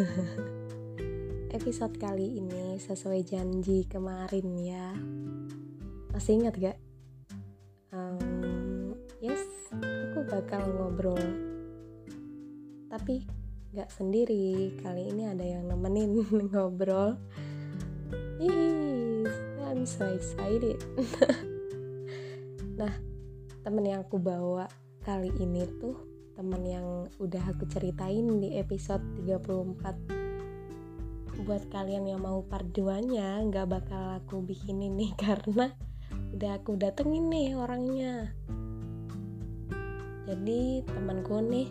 Episode kali ini sesuai janji kemarin ya. Masih ingat gak? Um, yes, aku bakal ngobrol. Tapi gak sendiri Kali ini ada yang nemenin ngobrol. Yes, I'm so excited. Nah, temen yang aku bawa kali ini tuh teman yang udah aku ceritain di episode 34 buat kalian yang mau part 2 nya nggak bakal aku bikin ini karena udah aku datengin nih orangnya. Jadi temanku nih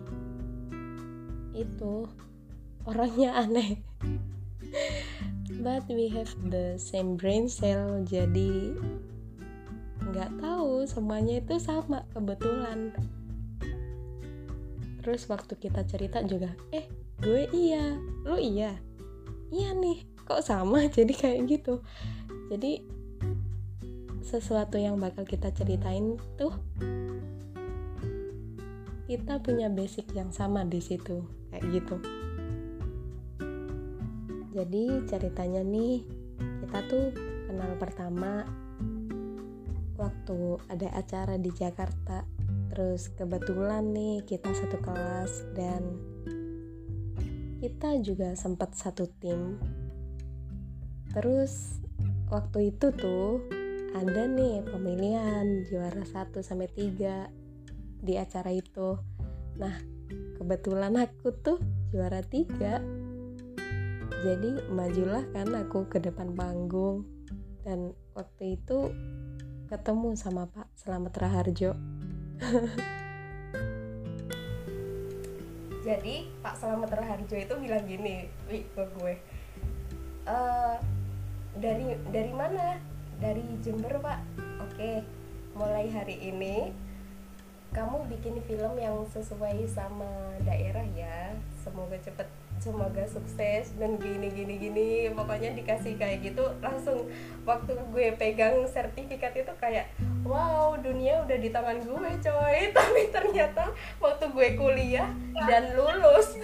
itu orangnya aneh. But we have the same brain cell jadi nggak tahu semuanya itu sama kebetulan terus waktu kita cerita juga eh gue iya lu iya? Iya nih kok sama? Jadi kayak gitu. Jadi sesuatu yang bakal kita ceritain tuh kita punya basic yang sama di situ kayak gitu. Jadi ceritanya nih kita tuh kenal pertama waktu ada acara di Jakarta terus kebetulan nih kita satu kelas dan kita juga sempat satu tim. Terus waktu itu tuh ada nih pemilihan juara 1 sampai 3 di acara itu. Nah kebetulan aku tuh juara 3 jadi majulah kan aku ke depan panggung. Dan waktu itu ketemu sama Pak Selamat Raharjo jadi Pak Selamat Raharjo itu bilang gini Wi, ke gue e, dari dari mana? Dari Jember Pak. Oke mulai hari ini kamu bikin film yang sesuai sama daerah ya. Semoga cepet semoga sukses dan gini gini gini. Pokoknya dikasih kayak gitu langsung waktu gue pegang sertifikat itu kayak wow dunia udah di tangan gue coy. Tapi ternyata waktu gue kuliah dan lulus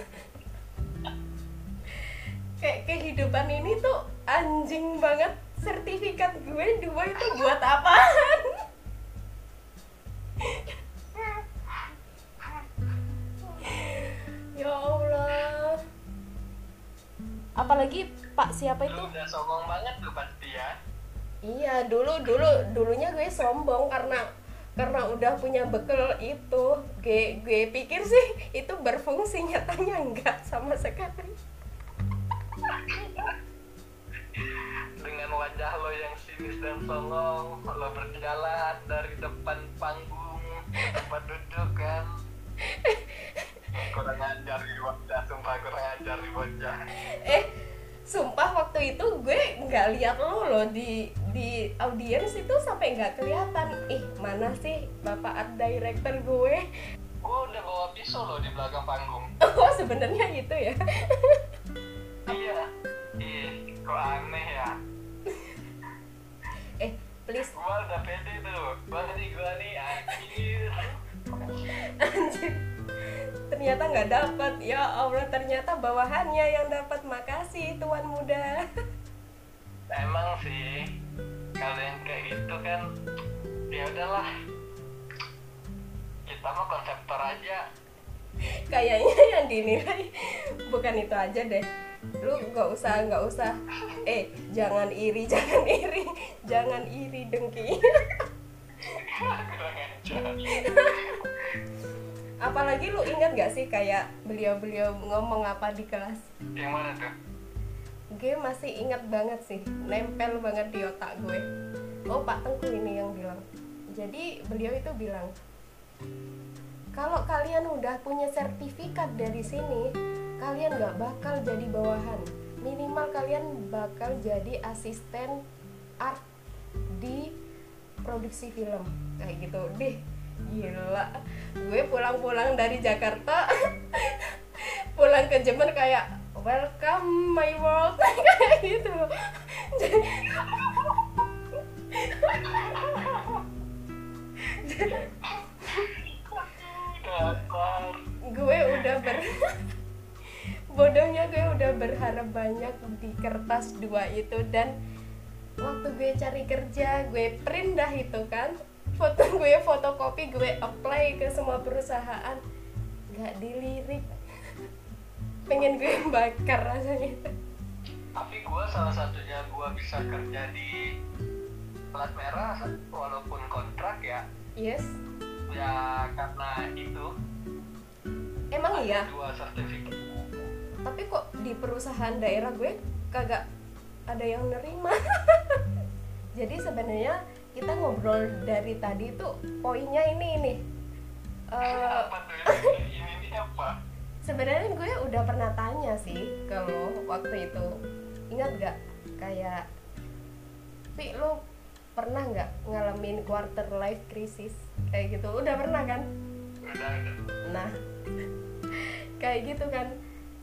kayak kehidupan ini tuh anjing banget. Sertifikat gue dua itu buat apaan? Ya Allah. Apalagi Pak siapa itu? Udah songong banget tuh pasti ya iya dulu dulu dulunya gue sombong karena karena udah punya bekal itu. Gue gue pikir sih itu berfungsi nyatanya enggak sama sekali. Dengan wajah lo yang sinis dan songong lo berjalan dari depan panggung ke tempat duduk kan? Kurang ajar di wajah sumpah kurang ajar di wajah. Eh sumpah waktu itu gue nggak lihat lo loh di di audiens itu sampai nggak kelihatan. Ih mana sih bapak art director gue? Gue udah bawa pisau lo di belakang panggung. Oh sebenarnya itu ya? Iya. Ih kok aneh ya? Eh please. Gue udah pede tuh. Berarti gue nih anjir. Anjir. Ternyata nggak dapat ya Allah ternyata bawahannya yang dapat makasih tuan muda. Emang sih kalau yang kayak gitu kan. Ya udahlah. Kita mah konseptor aja. Kayaknya yang dinilai bukan itu aja deh. Lu nggak usah nggak usah. Eh jangan iri jangan iri. Jangan iri dengki. Apalagi lu ingat gak sih kayak beliau-beliau ngomong apa di kelas? Yang mana tuh gue masih ingat banget sih nempel banget di otak gue. Oh Pak Tengku ini yang bilang. Jadi beliau itu bilang kalau kalian udah punya sertifikat dari sini kalian nggak bakal jadi bawahan. Minimal kalian bakal jadi asisten art di produksi film. Kayak gitu. Deh gila. Gue pulang-pulang dari Jakarta pulang ke Jember kayak welcome my world. Kayak gitu. Gue udah ber bodohnya gue udah kertas dua itu dan waktu gue cari kerja gue print dah itu kan. Foto gue fotokopi gue apply ke semua perusahaan. Nggak dilirik pengen gue bakar rasanya. Tapi gue salah satunya gue bisa kerja di plat merah walaupun kontrak ya. Yes. Ya karena itu. Emang ada iya? dua sertifikat. Tapi kok di perusahaan daerah gue kagak ada yang nerima? Jadi sebenarnya kita ngobrol dari tadi tuh poinnya ini ini. Eh, apa tuh ini, ini, ini apa sebenarnya gue udah pernah tanya sih kalau waktu itu ingat gak kayak Pi lo pernah nggak ngalamin quarter life crisis? Kayak gitu. Udah pernah kan? Udah udah nah kayak gitu kan.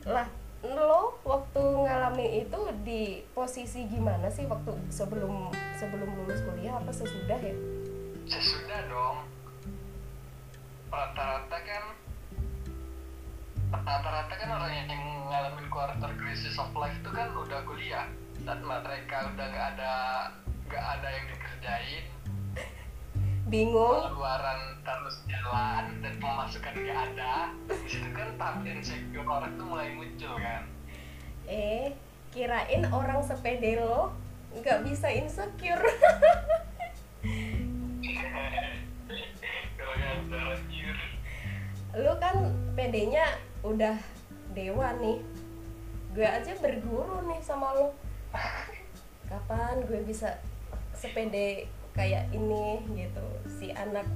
Lah lo waktu ngalamin itu di posisi gimana sih waktu sebelum sebelum lulus kuliah apa sesudah ya? Sesudah dong. Rata-rata kan rata-rata kan orang yang ngalamin quarter crisis of life itu kan udah kuliah. Dan mereka udah nggak ada nggak ada yang dikerjain. Bingung. Pengeluaran terus jalan dan pemasukan nggak ada. Di situ kan tahap insecure orang tuh mulai muncul kan. Eh kirain orang sepede lo nggak bisa insecure. Lu kan pedenya udah dewa nih gue aja berguru nih sama lo. Kapan gue bisa sepede kayak ini gitu? Si anak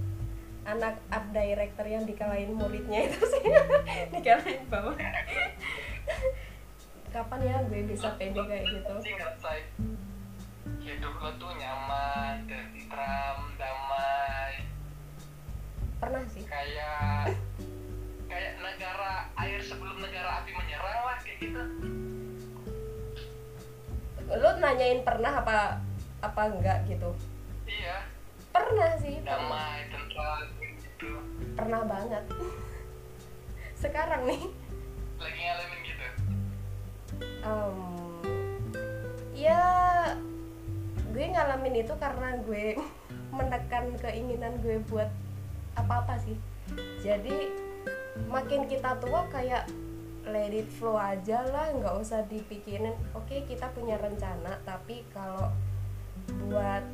anak art director yang dikalahin muridnya itu sih. Dikalahin bawah. Kapan ya gue bisa pede kayak gitu? Ngerasa hidup lo tuh nyaman tentram damai. Pernah sih. Kayak kayak negara air sebelum negara api menyerang lah kayak gitu. Lu nanyain pernah apa apa enggak gitu? Iya. Pernah sih damai tentram gitu. Pernah banget. Sekarang nih. Lagi ngalamin gitu? Em, ya gue ngalamin itu karena gue menekan keinginan gue buat apa-apa sih. Jadi makin kita tua kayak let it flow aja lah nggak usah dipikirin oke kita punya rencana tapi kalau buat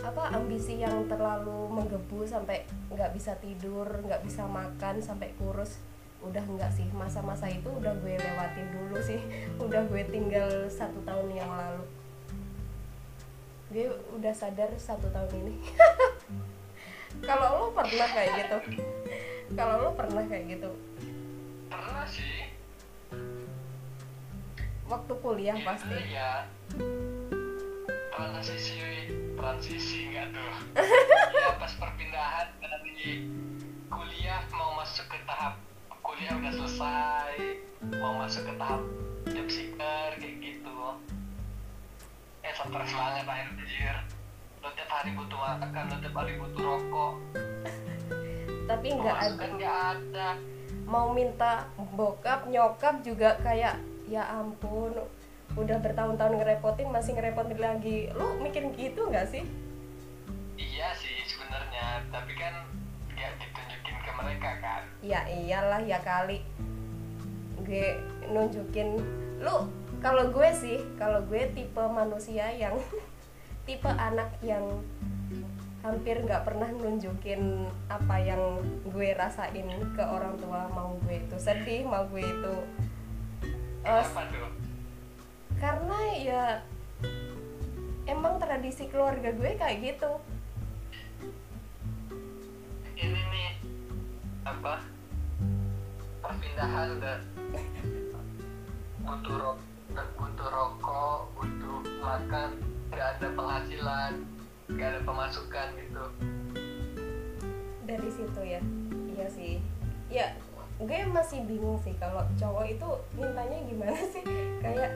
apa ambisi yang terlalu menggebu sampai nggak bisa tidur nggak bisa makan sampai kurus udah nggak sih. Masa-masa itu udah gue lewatin dulu sih udah gue tinggal satu tahun yang lalu. Gue udah sadar satu tahun ini. Kalau lo pernah kayak gitu kalau lo pernah kayak gitu? Pernah sih. Waktu kuliah Itu pasti. Ya transisi transisi nggak tuh? Ya pas perpindahan dari kuliah mau masuk ke tahap kuliah udah selesai mau masuk ke tahap job seeker kayak gitu. Eh stres banget anjir lo tiap hari butuh makan lo tiap hari butuh rokok tapi nggak ada. ada. Mau minta bokap nyokap juga kayak ya ampun udah bertahun-tahun ngerepotin masih ngerepotin lagi. Lu mikir gitu nggak sih? Iya sih sebenarnya tapi kan nggak ditunjukin ke mereka kan. Ya iyalah ya kali. Gue nunjukin. Lu kalau gue sih kalau gue tipe manusia yang tipe anak yang hampir nggak pernah nunjukin apa yang gue rasain ke orang tua mau gue itu. Sedih mau gue itu. Eh, tuh? Karena ya emang tradisi keluarga gue kayak gitu. Ini nih apa? Perpindahan dan butuh rokok butuh rokok butuh makan nggak ada penghasilan nggak ada pemasukan gitu. Dari situ ya. Iya sih. Ya gue masih bingung sih kalau cowok itu mintanya gimana sih? Kayak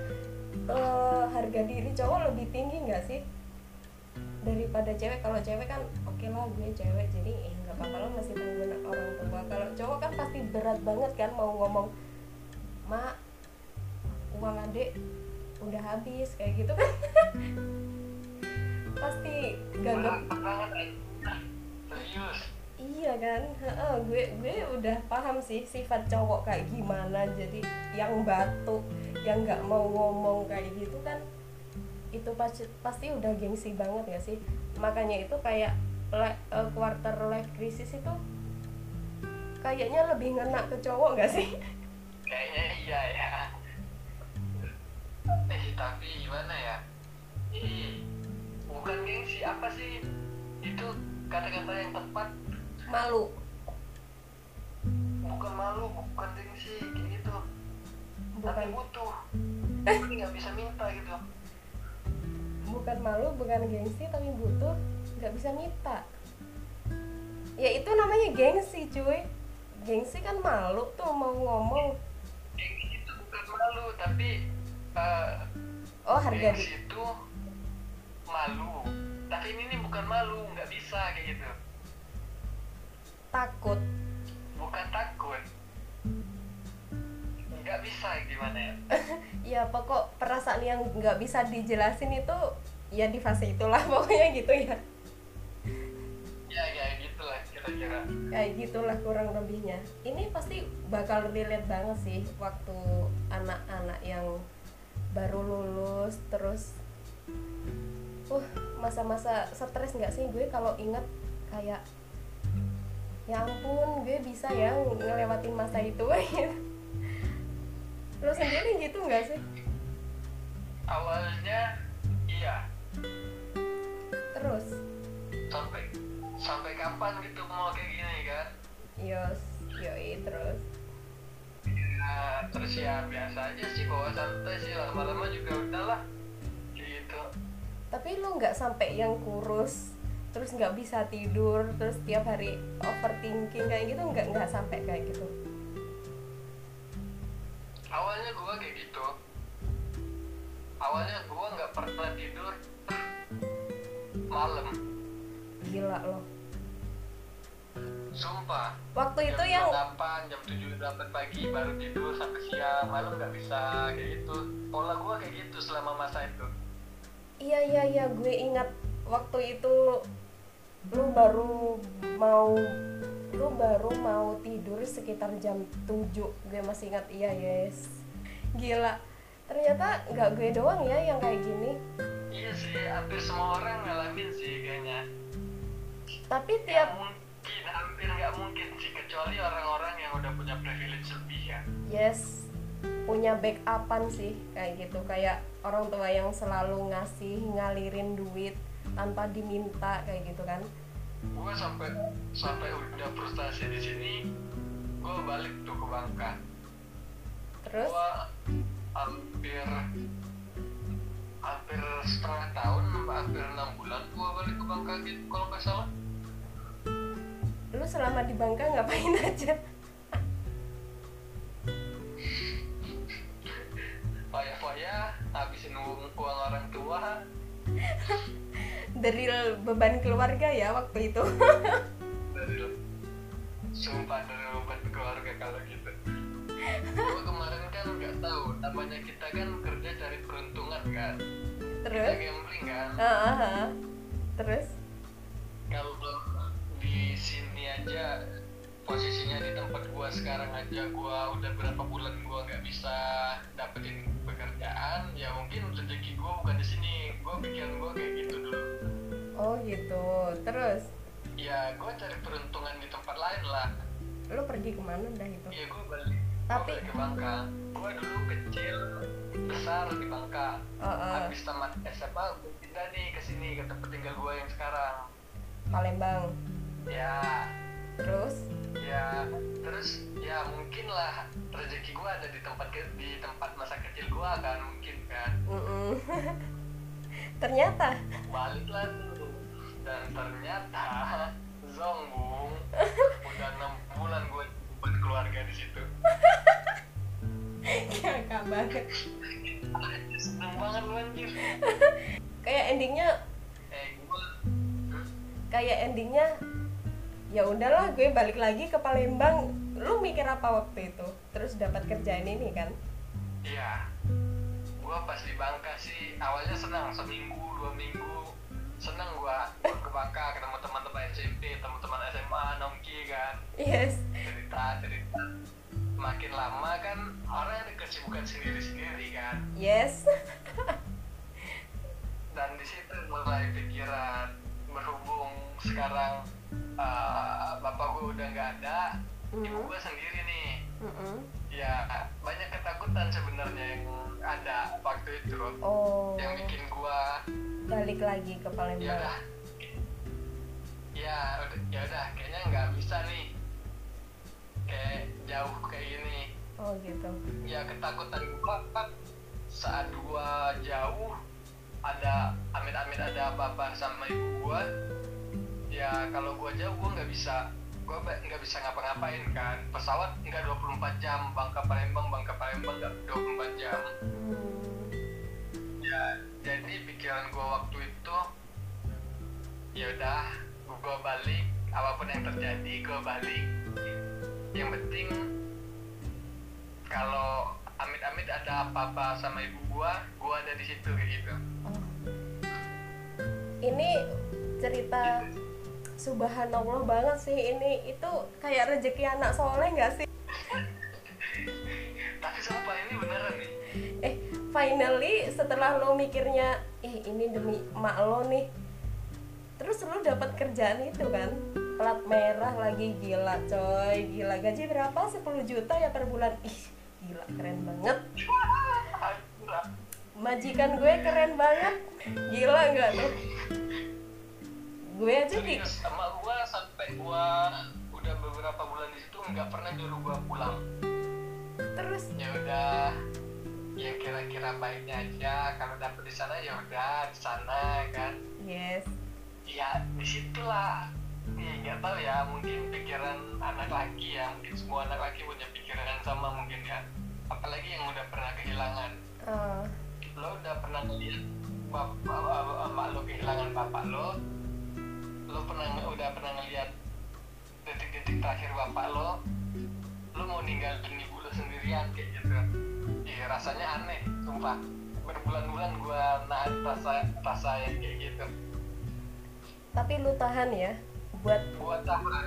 eh, harga diri cowok lebih tinggi nggak sih? Daripada cewek. Kalau cewek kan oke lah gue cewek jadi eh nggak apa-apa lo masih tanggung orang tua. Kalau cowok kan pasti berat banget kan mau ngomong mak uang adik udah habis kayak gitu kan pasti gagap serius? Iya kan? Heeh, gue gue udah paham sih sifat cowok kayak gimana. Jadi yang batuk yang nggak mau ngomong kayak gitu kan itu pasti pasti udah gengsi banget ya sih? Makanya itu kayak li- eh, quarter life crisis itu kayaknya lebih ngena ke cowok gak sih? Kayaknya iya ya. Eh tapi gimana ya? Ih, bukan gengsi apa sih? Itu kata-kata yang tepat. Malu. Bukan malu bukan gengsi kayak gitu. Tapi bukan. butuh. Tapi nggak bisa minta gitu. Bukan malu bukan gengsi tapi butuh nggak bisa minta. Ya itu namanya gengsi cuy. Gengsi kan malu tuh mau ngomong. Gengsi itu bukan malu tapi eh, oh harga gengsi itu malu. Tapi ini nih bukan malu nggak bisa kayak gitu. Takut. Bukan takut. Nggak bisa gimana ya? Ya pokok perasaan yang nggak bisa dijelasin itu ya di fase itulah pokoknya gitu ya. Ya ya gitulah kira-kira. Kayak gitulah kurang lebihnya. Ini pasti bakal relate banget sih waktu anak-anak yang baru lulus terus uh masa-masa stres nggak sih? Gue kalau inget kayak ya ampun gue bisa ya ngelewatin masa itu. Lo sendiri gitu nggak sih? Awalnya iya. Terus? Sampai sampai kapan gitu mau kayak gini kan? Yos yoi terus? Nah, terus ya biasa aja sih bawa santai sih. Lama-lama juga udahlah kayak gitu tapi lu nggak sampai yang kurus terus nggak bisa tidur terus tiap hari overthinking kayak gitu nggak nggak sampai kayak gitu? Awalnya gua kayak gitu. Awalnya gua nggak pernah tidur. Malam. Gila loh sumpah. Waktu itu jam yang 8, jam 7, 8 pagi baru tidur sampai siang. Malam nggak bisa kayak gitu. Pola gua kayak gitu selama masa itu iya iya iya gue ingat waktu itu lu baru mau lu baru mau tidur sekitar jam 7 gue masih ingat iya yes. Gila. Ternyata nggak gue doang ya yang kayak gini. Iya sih hampir semua orang ngalamin sih kayaknya. Tapi tiap mungkin hampir nggak mungkin sih kecuali orang-orang yang udah punya privilege lebih ya. Yes punya backupan sih kayak gitu. Kayak orang tua yang selalu ngasih ngalirin duit tanpa diminta kayak gitu kan. Gue sampai sampai udah frustasi di sini. Gue balik tuh ke Bangka. Terus? Gue hampir hampir setengah tahun hampir enam bulan gue balik ke Bangka gitu kalau nggak salah. Lu selama di Bangka ngapain aja habisin uang, orang tua. Dari beban keluarga ya waktu itu. Dari sumpah dari beban keluarga kalau gitu. Gue kemarin kan nggak tahu namanya kita kan kerja cari peruntungan kan. Kita terus gambling kan? Ah, ah, ah. terus? Kalau di sini aja posisinya di tempat gua sekarang aja. Gua udah berapa bulan gua nggak bisa dapetin pekerjaan ya mungkin rezeki gua bukan di sini. Gua pikiran gua kayak gitu dulu. Oh gitu. Terus? Ya gua cari peruntungan di tempat lain lah. Lu pergi ke mana dah itu ya gua balik. Gua Tapi- balik ke Bangka. Gua dulu kecil besar di Bangka. Oh, oh, habis tamat SMA gua pindah nih ke sini ke tempat tinggal gua yang sekarang. Palembang. Ya. Terus ya terus ya mungkin lah rezeki gua ada di tempat di tempat masa kecil gua kan mungkin kan. Mm-mm. ternyata? Balik lah tuh dan ternyata zong bung udah enam bulan gua beban keluarga di situ. Kakak banget seneng banget lu anjir. Kayak endingnya eh kayak endingnya ya udahlah gue balik lagi ke Palembang. Lu mikir apa waktu itu? Terus dapat kerjaan ini kan? Iya. Gue pas di Bangka sih awalnya senang. Seminggu dua minggu senang gue ke Bangka ketemu teman-teman SMP teman-teman SMA nongki kan. Yes. Cerita cerita. Makin lama kan orang ada kesibukan sendiri-sendiri kan. Yes. Dan di situ mulai pikiran berhubung sekarang eh, bapak gue udah nggak ada ibu Mhm. gue sendiri nih. Mm-mm. ya banyak ketakutan sebenarnya yang ada waktu itu oh. yang bikin gua balik lagi ke ya Palembang ya udah ya udah kayaknya nggak bisa nih. Kayak jauh kayak gini. Oh gitu. Ya ketakutan gua kan saat gua jauh ada amit-amit ada apa-apa sama ibu gua ya kalau gua jauh gua nggak bisa gua ba- nggak bisa ngapa-ngapain kan. Pesawat nggak 24 jam Bangka Palembang Bangka Palembang nggak 24 jam. Ya jadi pikiran gue waktu itu ya udah gue balik apa pun yang terjadi gue balik. Yang penting kalau amit-amit ada apa-apa sama ibu gue gue ada di situ kayak gitu. Oh. ini cerita subhanallah banget sih ini itu kayak rezeki anak soleh nggak sih? Tapi sumpah ini beneran nih. Eh finally setelah lo mikirnya eh ini demi emak lo nih terus lo dapat kerjaan itu kan? Plat merah lagi gila coy gila. Gaji berapa? 10 juta ya per bulan. Ih gila keren banget. Majikan gue keren banget. Gila nggak tuh gue aja di serius sama gue sampai gue udah beberapa bulan di situ nggak pernah nyuruh gue pulang. Terus? Ya udah. Yang kira-kira baiknya aja. Kalau dapet di sana ya udah di sana kan? Yes. Ya di situlah ya nggak tahu ya mungkin pikiran anak laki ya. Mungkin semua anak laki punya pikiran yang sama mungkin ya apalagi yang udah pernah kehilangan. Ah, lo udah pernah ngeliat bapak emak lo kehilangan bapak lo lo pernah udah pernah ngeliat detik-detik terakhir bapak lo lo mau ninggalin ibu lo sendirian kayak gitu. Iya rasanya aneh sumpah. Berbulan-bulan gua nahan rasa rasa yang kayak gitu. Tapi lu tahan ya buat buat tahan.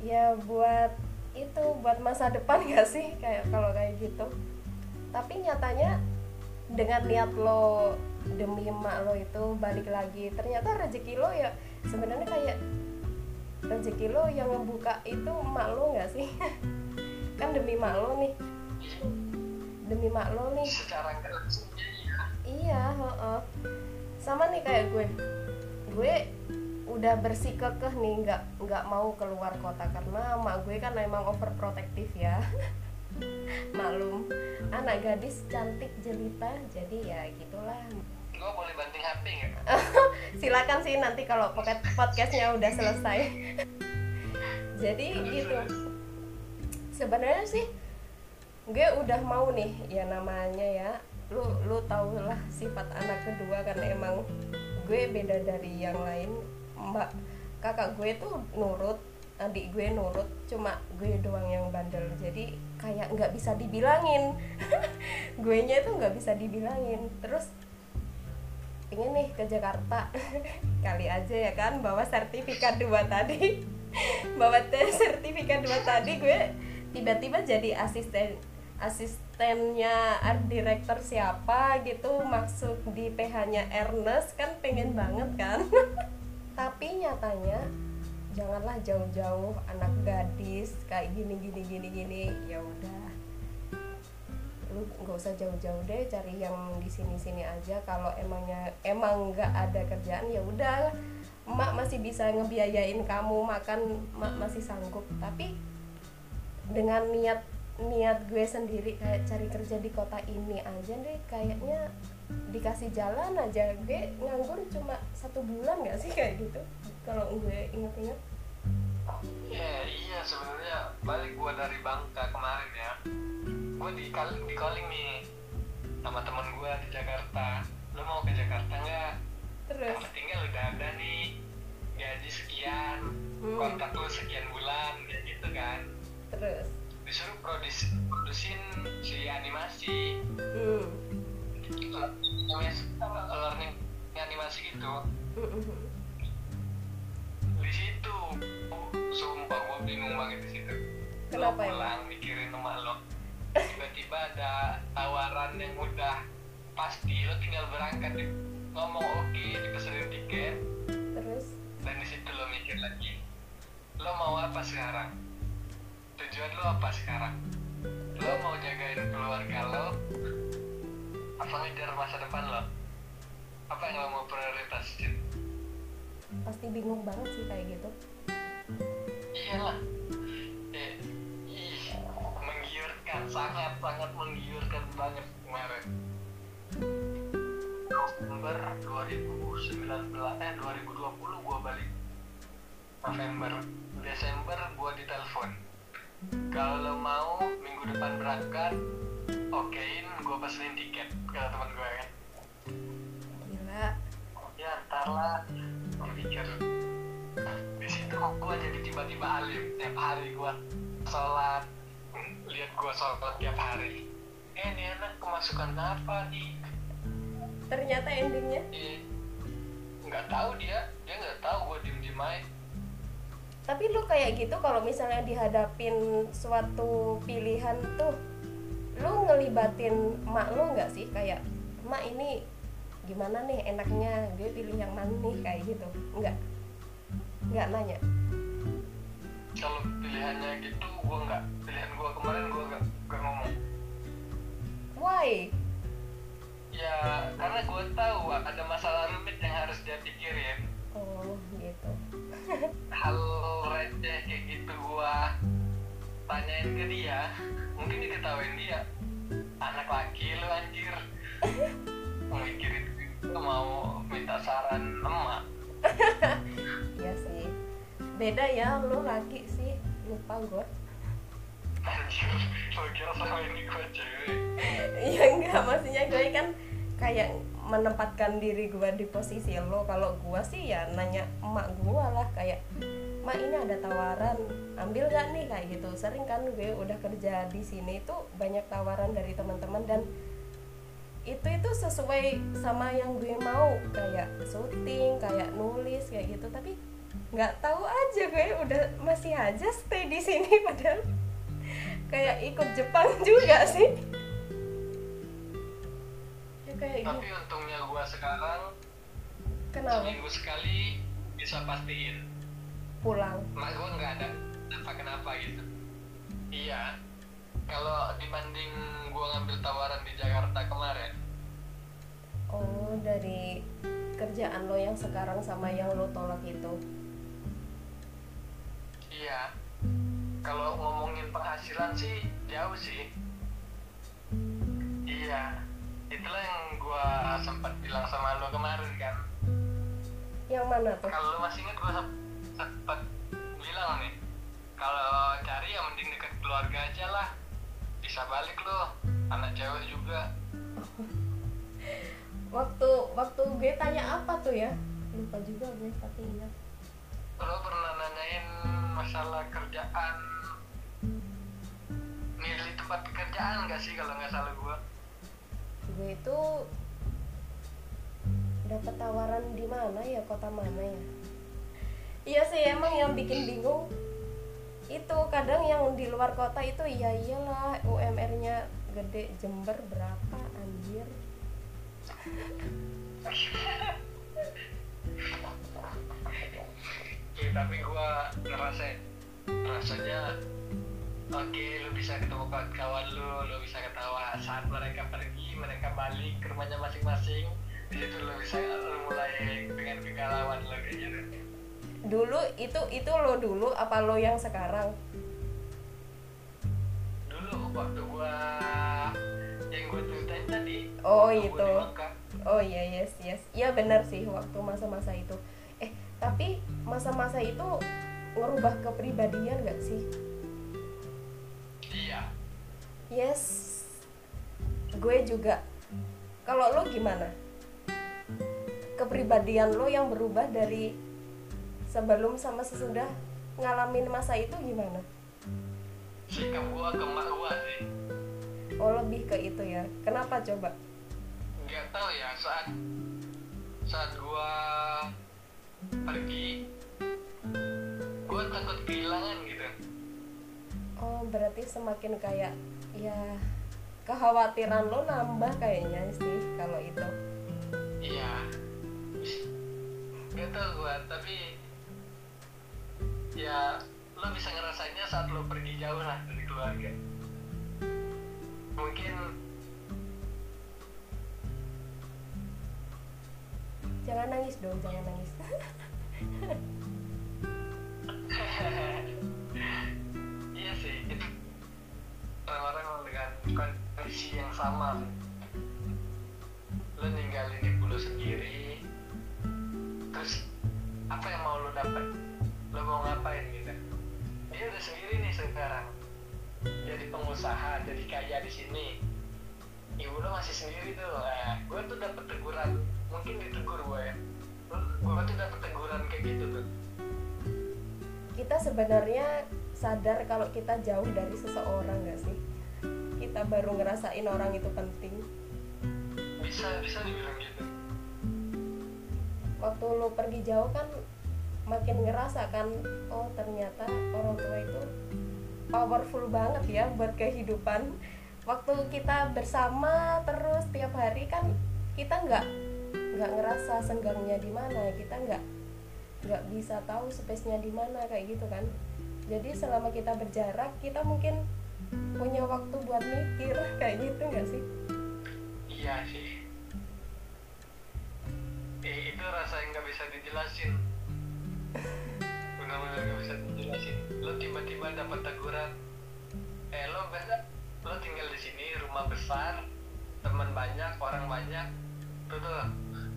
Ya buat itu buat masa depan gak sih? Kayak kalau kayak gitu. Tapi nyatanya dengan niat lo demi emak lo itu balik lagi ternyata rezeki lo ya sebenarnya kayak rezeki lo yang ngebuka itu emak lo nggak sih kan demi emak lo nih demi emak lo nih secara langsung iya Iya, heeh. Sama nih kayak gue. Gue udah bersikekeh nih nggak nggak mau keluar kota karena mak gue kan emang overprotective ya. Maklum, anak gadis cantik jelita, jadi ya gitulah. gua boleh banting HP nggak Silakan sih nanti kalau pocket podcastnya udah selesai. jadi gitu. Sebenarnya sih gue udah mau nih ya namanya ya lu lu tau lah sifat anak kedua kan emang gue beda dari yang lain mbak kakak gue tuh nurut adik gue nurut cuma gue doang yang bandel jadi kayak nggak bisa dibilangin. Gue nya itu nggak bisa dibilangin. Terus pengen nih ke Jakarta. Kali aja ya kan bawa sertifikat dua tadi. Bawa sertifikat dua tadi gue tiba-tiba jadi asisten asistennya art director siapa gitu masuk di PH-nya Ernest kan pengen banget kan. Tapi nyatanya janganlah jauh-jauh anak gadis kayak gini gini gini gini. Ya udah. Lu nggak usah jauh-jauh deh cari yang di sini-sini aja. Kalau emangnya emang nggak ada kerjaan ya udah. Emak masih bisa ngebiayain kamu makan emak masih sanggup. Tapi dengan niat niat gue sendiri kayak cari kerja di kota ini aja deh kayaknya dikasih jalan aja gue nganggur cuma satu bulan nggak sih kayak gitu? Kalau gue inget-inget Ya iya sebenarnya balik gua dari Bangka kemarin ya. Gua di calling, di calling nih sama teman gua di Jakarta. Lo mau ke Jakarta nggak? terus? Penting kan udah ada nih. Gaji sekian Hmm. kontrak lo sekian bulan kayak gitu kan. Terus? Disuruh produs produsin si animasi. Hmm learning animasi gitu. Di situ sumpah gue bingung banget di situ. Kenapa lo pulang mikirin rumah lo. Tiba-tiba ada tawaran yang udah pasti lo tinggal berangkat. Di- ngomong oke dipesenin tiket. Terus? Dan di situ lo mikir lagi lo mau apa sekarang? Tujuan lo apa sekarang? Lo mau apa ngejar masa depan lo? Apa yang lo mau prioritasin pasti bingung banget sih kayak gitu. Iyalah. Eh, ih, menggiurkan sangat sangat menggiurkan banget kemarin. November 2019 eh 2020 gua balik. November Desember gua ditelepon. Kalau mau minggu depan berangkat okein gua pesenin tiket kata teman gue kan? Gila. Ya ntar lah. Gue pikir di situ kok gue jadi tiba-tiba alim tiap hari gue sholat. Lihat gue sholat tiap hari. Eh ini anak kemasukan apa nih? Ternyata endingnya? Eh, nggak tahu dia. Dia nggak tahu gue diem diem aja. Tapi lu kayak gitu kalau misalnya dihadapin suatu pilihan tuh lu ngelibatin mak lu nggak sih? Kayak mak ini gimana nih enaknya? Gue pilih yang mana nih? Kayak gitu. Nggak. Nggak nanya. Kalau pilihannya gitu gue nggak. Pilihan gue kemarin gue nggak nggak ngomong. Why? Ya karena gue tahu ada masalah rumit yang harus dia pikirin. Oh gitu. Hal receh kayak gitu gua tanyain ke dia. Mungkin diketawain dia anak laki lu anjir. Mikirin mau minta saran emak. Iya sih. Beda ya lu laki sih. Lupa gue anjir lu kira sama ini gua cewek ya enggak. Maksudnya gue kan kayak menempatkan diri gue di posisi lo. Kalau gue sih ya nanya emak gue lah kayak mak ini ada tawaran ambil gak nih? Kayak gitu. Sering kan gue udah kerja di sini itu banyak tawaran dari teman-teman dan itu itu sesuai sama yang gue mau. Kayak syuting kayak nulis kayak gitu. Tapi nggak tahu aja gue udah masih aja stay di sini padahal kayak ikut Jepang juga sih. Ya kayak tapi gitu untungnya gua sekarang kenapa? seminggu sekali bisa pastiin pulang mak gua nggak ada apa kenapa gitu iya kalau dibanding gua ngambil tawaran di Jakarta kemarin oh dari kerjaan lo yang sekarang sama yang lo tolak itu Iya. Kalau ngomongin penghasilan sih jauh sih. Iya. Itulah yang gua sempat bilang sama lo kemarin kan. yang mana tuh Kalau lo masih inget gua sep- sempat bilang nih. Kalau cari ya mending deket keluarga aja lah. Bisa balik lo. Anak cewek juga. waktu waktu gue tanya apa tuh ya lupa juga gue tapi ingat Lo pernah nanyain masalah kerjaan milih tempat pekerjaan gak sih kalau nggak salah gua? gue itu dapat tawaran di mana ya kota mana ya iya sih emang yang bikin bingung itu kadang yang di luar kota itu iya iyalah UMR-nya gede Jember berapa anjir. Oke, tapi gua ngerasa rasanya oke lu bisa ketemu kawan-kawan lu lu bisa ketawa. Saat mereka pergi mereka balik ke rumahnya masing-masing di situ lu bisa lu mulai dengan kegalauan lu kayak gitu dulu itu itu lo dulu apa lo yang sekarang? Dulu waktu gua yang gua ceritain tadi. Oh, itu. Oh iya yes yes. Iya benar sih waktu masa-masa itu. Eh tapi masa-masa itu ngerubah kepribadian gak sih? Iya. Yes. Gue juga. Kalau lo gimana? Kepribadian lo yang berubah dari sebelum sama sesudah ngalamin masa itu gimana? Sikap gua ke emak gua sih. Oh lebih ke itu ya. Kenapa coba? Nggak tahu ya saat saat gua pergi gua takut kehilangan gitu. Oh berarti semakin kayak ya kekhawatiran lo nambah kayaknya sih kalau itu. Iya. Nggak tahu gua tapi ya lo bisa ngerasainnya saat lo pergi jauh lah dari keluarga. Mungkin jangan nangis dong jangan nangis. Iya sih itu orang-orang dengan kondisi yang sama. lo sekarang. Jadi pengusaha jadi kaya di sini. Ibu lo masih sendiri tuh. Nah, gue tuh dapet teguran. Mungkin ditegur gue ya. Gue tuh dapet teguran kayak gitu tuh. Kita sebenarnya sadar kalau kita jauh dari seseorang gak sih? Kita baru ngerasain orang itu penting. Bisa bisa dibilang gitu. Waktu lo pergi jauh kan makin ngerasa kan oh ternyata orang tua itu powerful banget ya buat kehidupan. Waktu kita bersama terus tiap hari kan kita nggak nggak ngerasa senggangnya di mana kita nggak nggak bisa tahu space-nya di mana kayak gitu kan. Jadi selama kita berjarak kita mungkin punya waktu buat mikir kayak gitu nggak sih? Iya sih. Eh, itu rasa yang nggak bisa dijelasin benar-benar nggak bisa dijelasin lo tiba-tiba dapat teguran eh lo biasa lo tinggal di sini rumah besar teman banyak orang banyak. Tuh tuh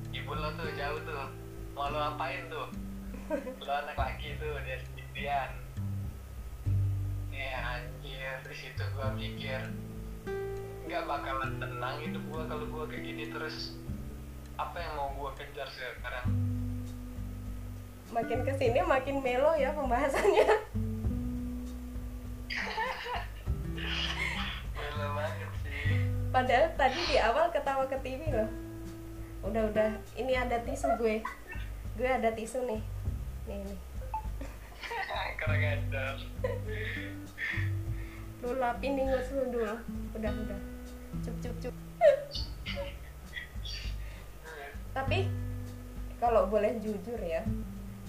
ibu lo tuh jauh tuh mau lo apain tuh? Lo anak laki tuh dia sendirian. Ya anjir di situ gua mikir nggak bakalan tenang hidup gua kalau gua kayak gini terus. Apa yang mau gua kejar sekarang makin ke sini makin melo ya pembahasannya. Gila banget sih. Padahal tadi di awal ketawa ke TV loh. Udah udah. Ini ada tisu gue. Gue ada tisu nih. Nih nih. Kurang ajar lu lapin ingus lu dulu. Udah udah. Cup cup cup. Tapi kalau boleh jujur ya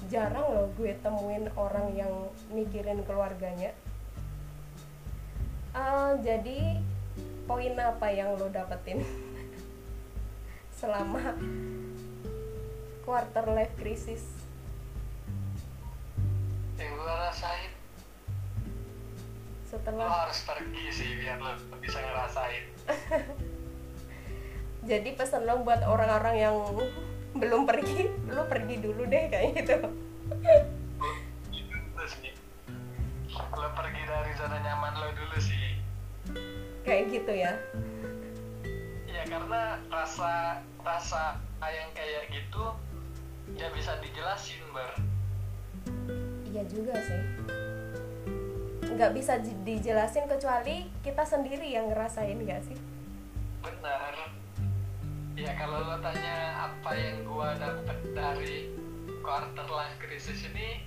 jarang loh gue temuin orang yang mikirin keluarganya. Eh, jadi poin apa yang lo dapetin? Selama quarter life crisis. Yang gua rasain? Lo setelah harus pergi sih biar lo bisa ngerasain. Jadi pesan lo buat orang-orang yang belum pergi lo pergi dulu deh kayak gitu lo pergi dari zona nyaman lo dulu sih. Kayak gitu ya? Ya karena rasa rasa yang kayak gitu nggak bisa dijelasin ber iya juga sih. Nggak bisa di- dijelasin kecuali kita sendiri yang ngerasain gak sih? Benar ya kalau lo tanya apa yang gua dapet dari quarter life crisis ini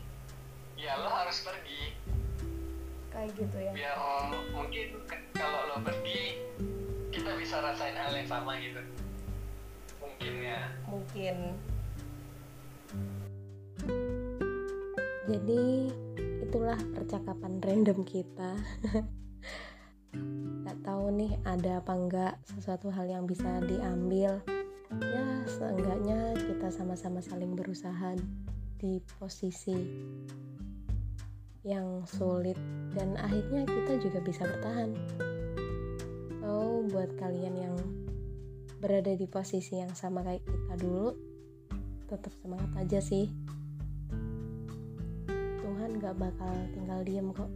ya lo harus pergi. Kayak gitu ya. Biar mungkin kalau lo pergi kita bisa rasain hal yang sama gitu. Mungkin ya. Mungkin. Jadi itulah percakapan random kita tahu nih ada apa enggak sesuatu hal yang bisa diambil. Ya seenggaknya kita sama-sama saling berusaha di posisi yang sulit dan akhirnya kita juga bisa bertahan. So buat kalian yang berada di posisi yang sama kayak kita dulu tetap semangat aja sih. Tuhan gak bakal tinggal diem kok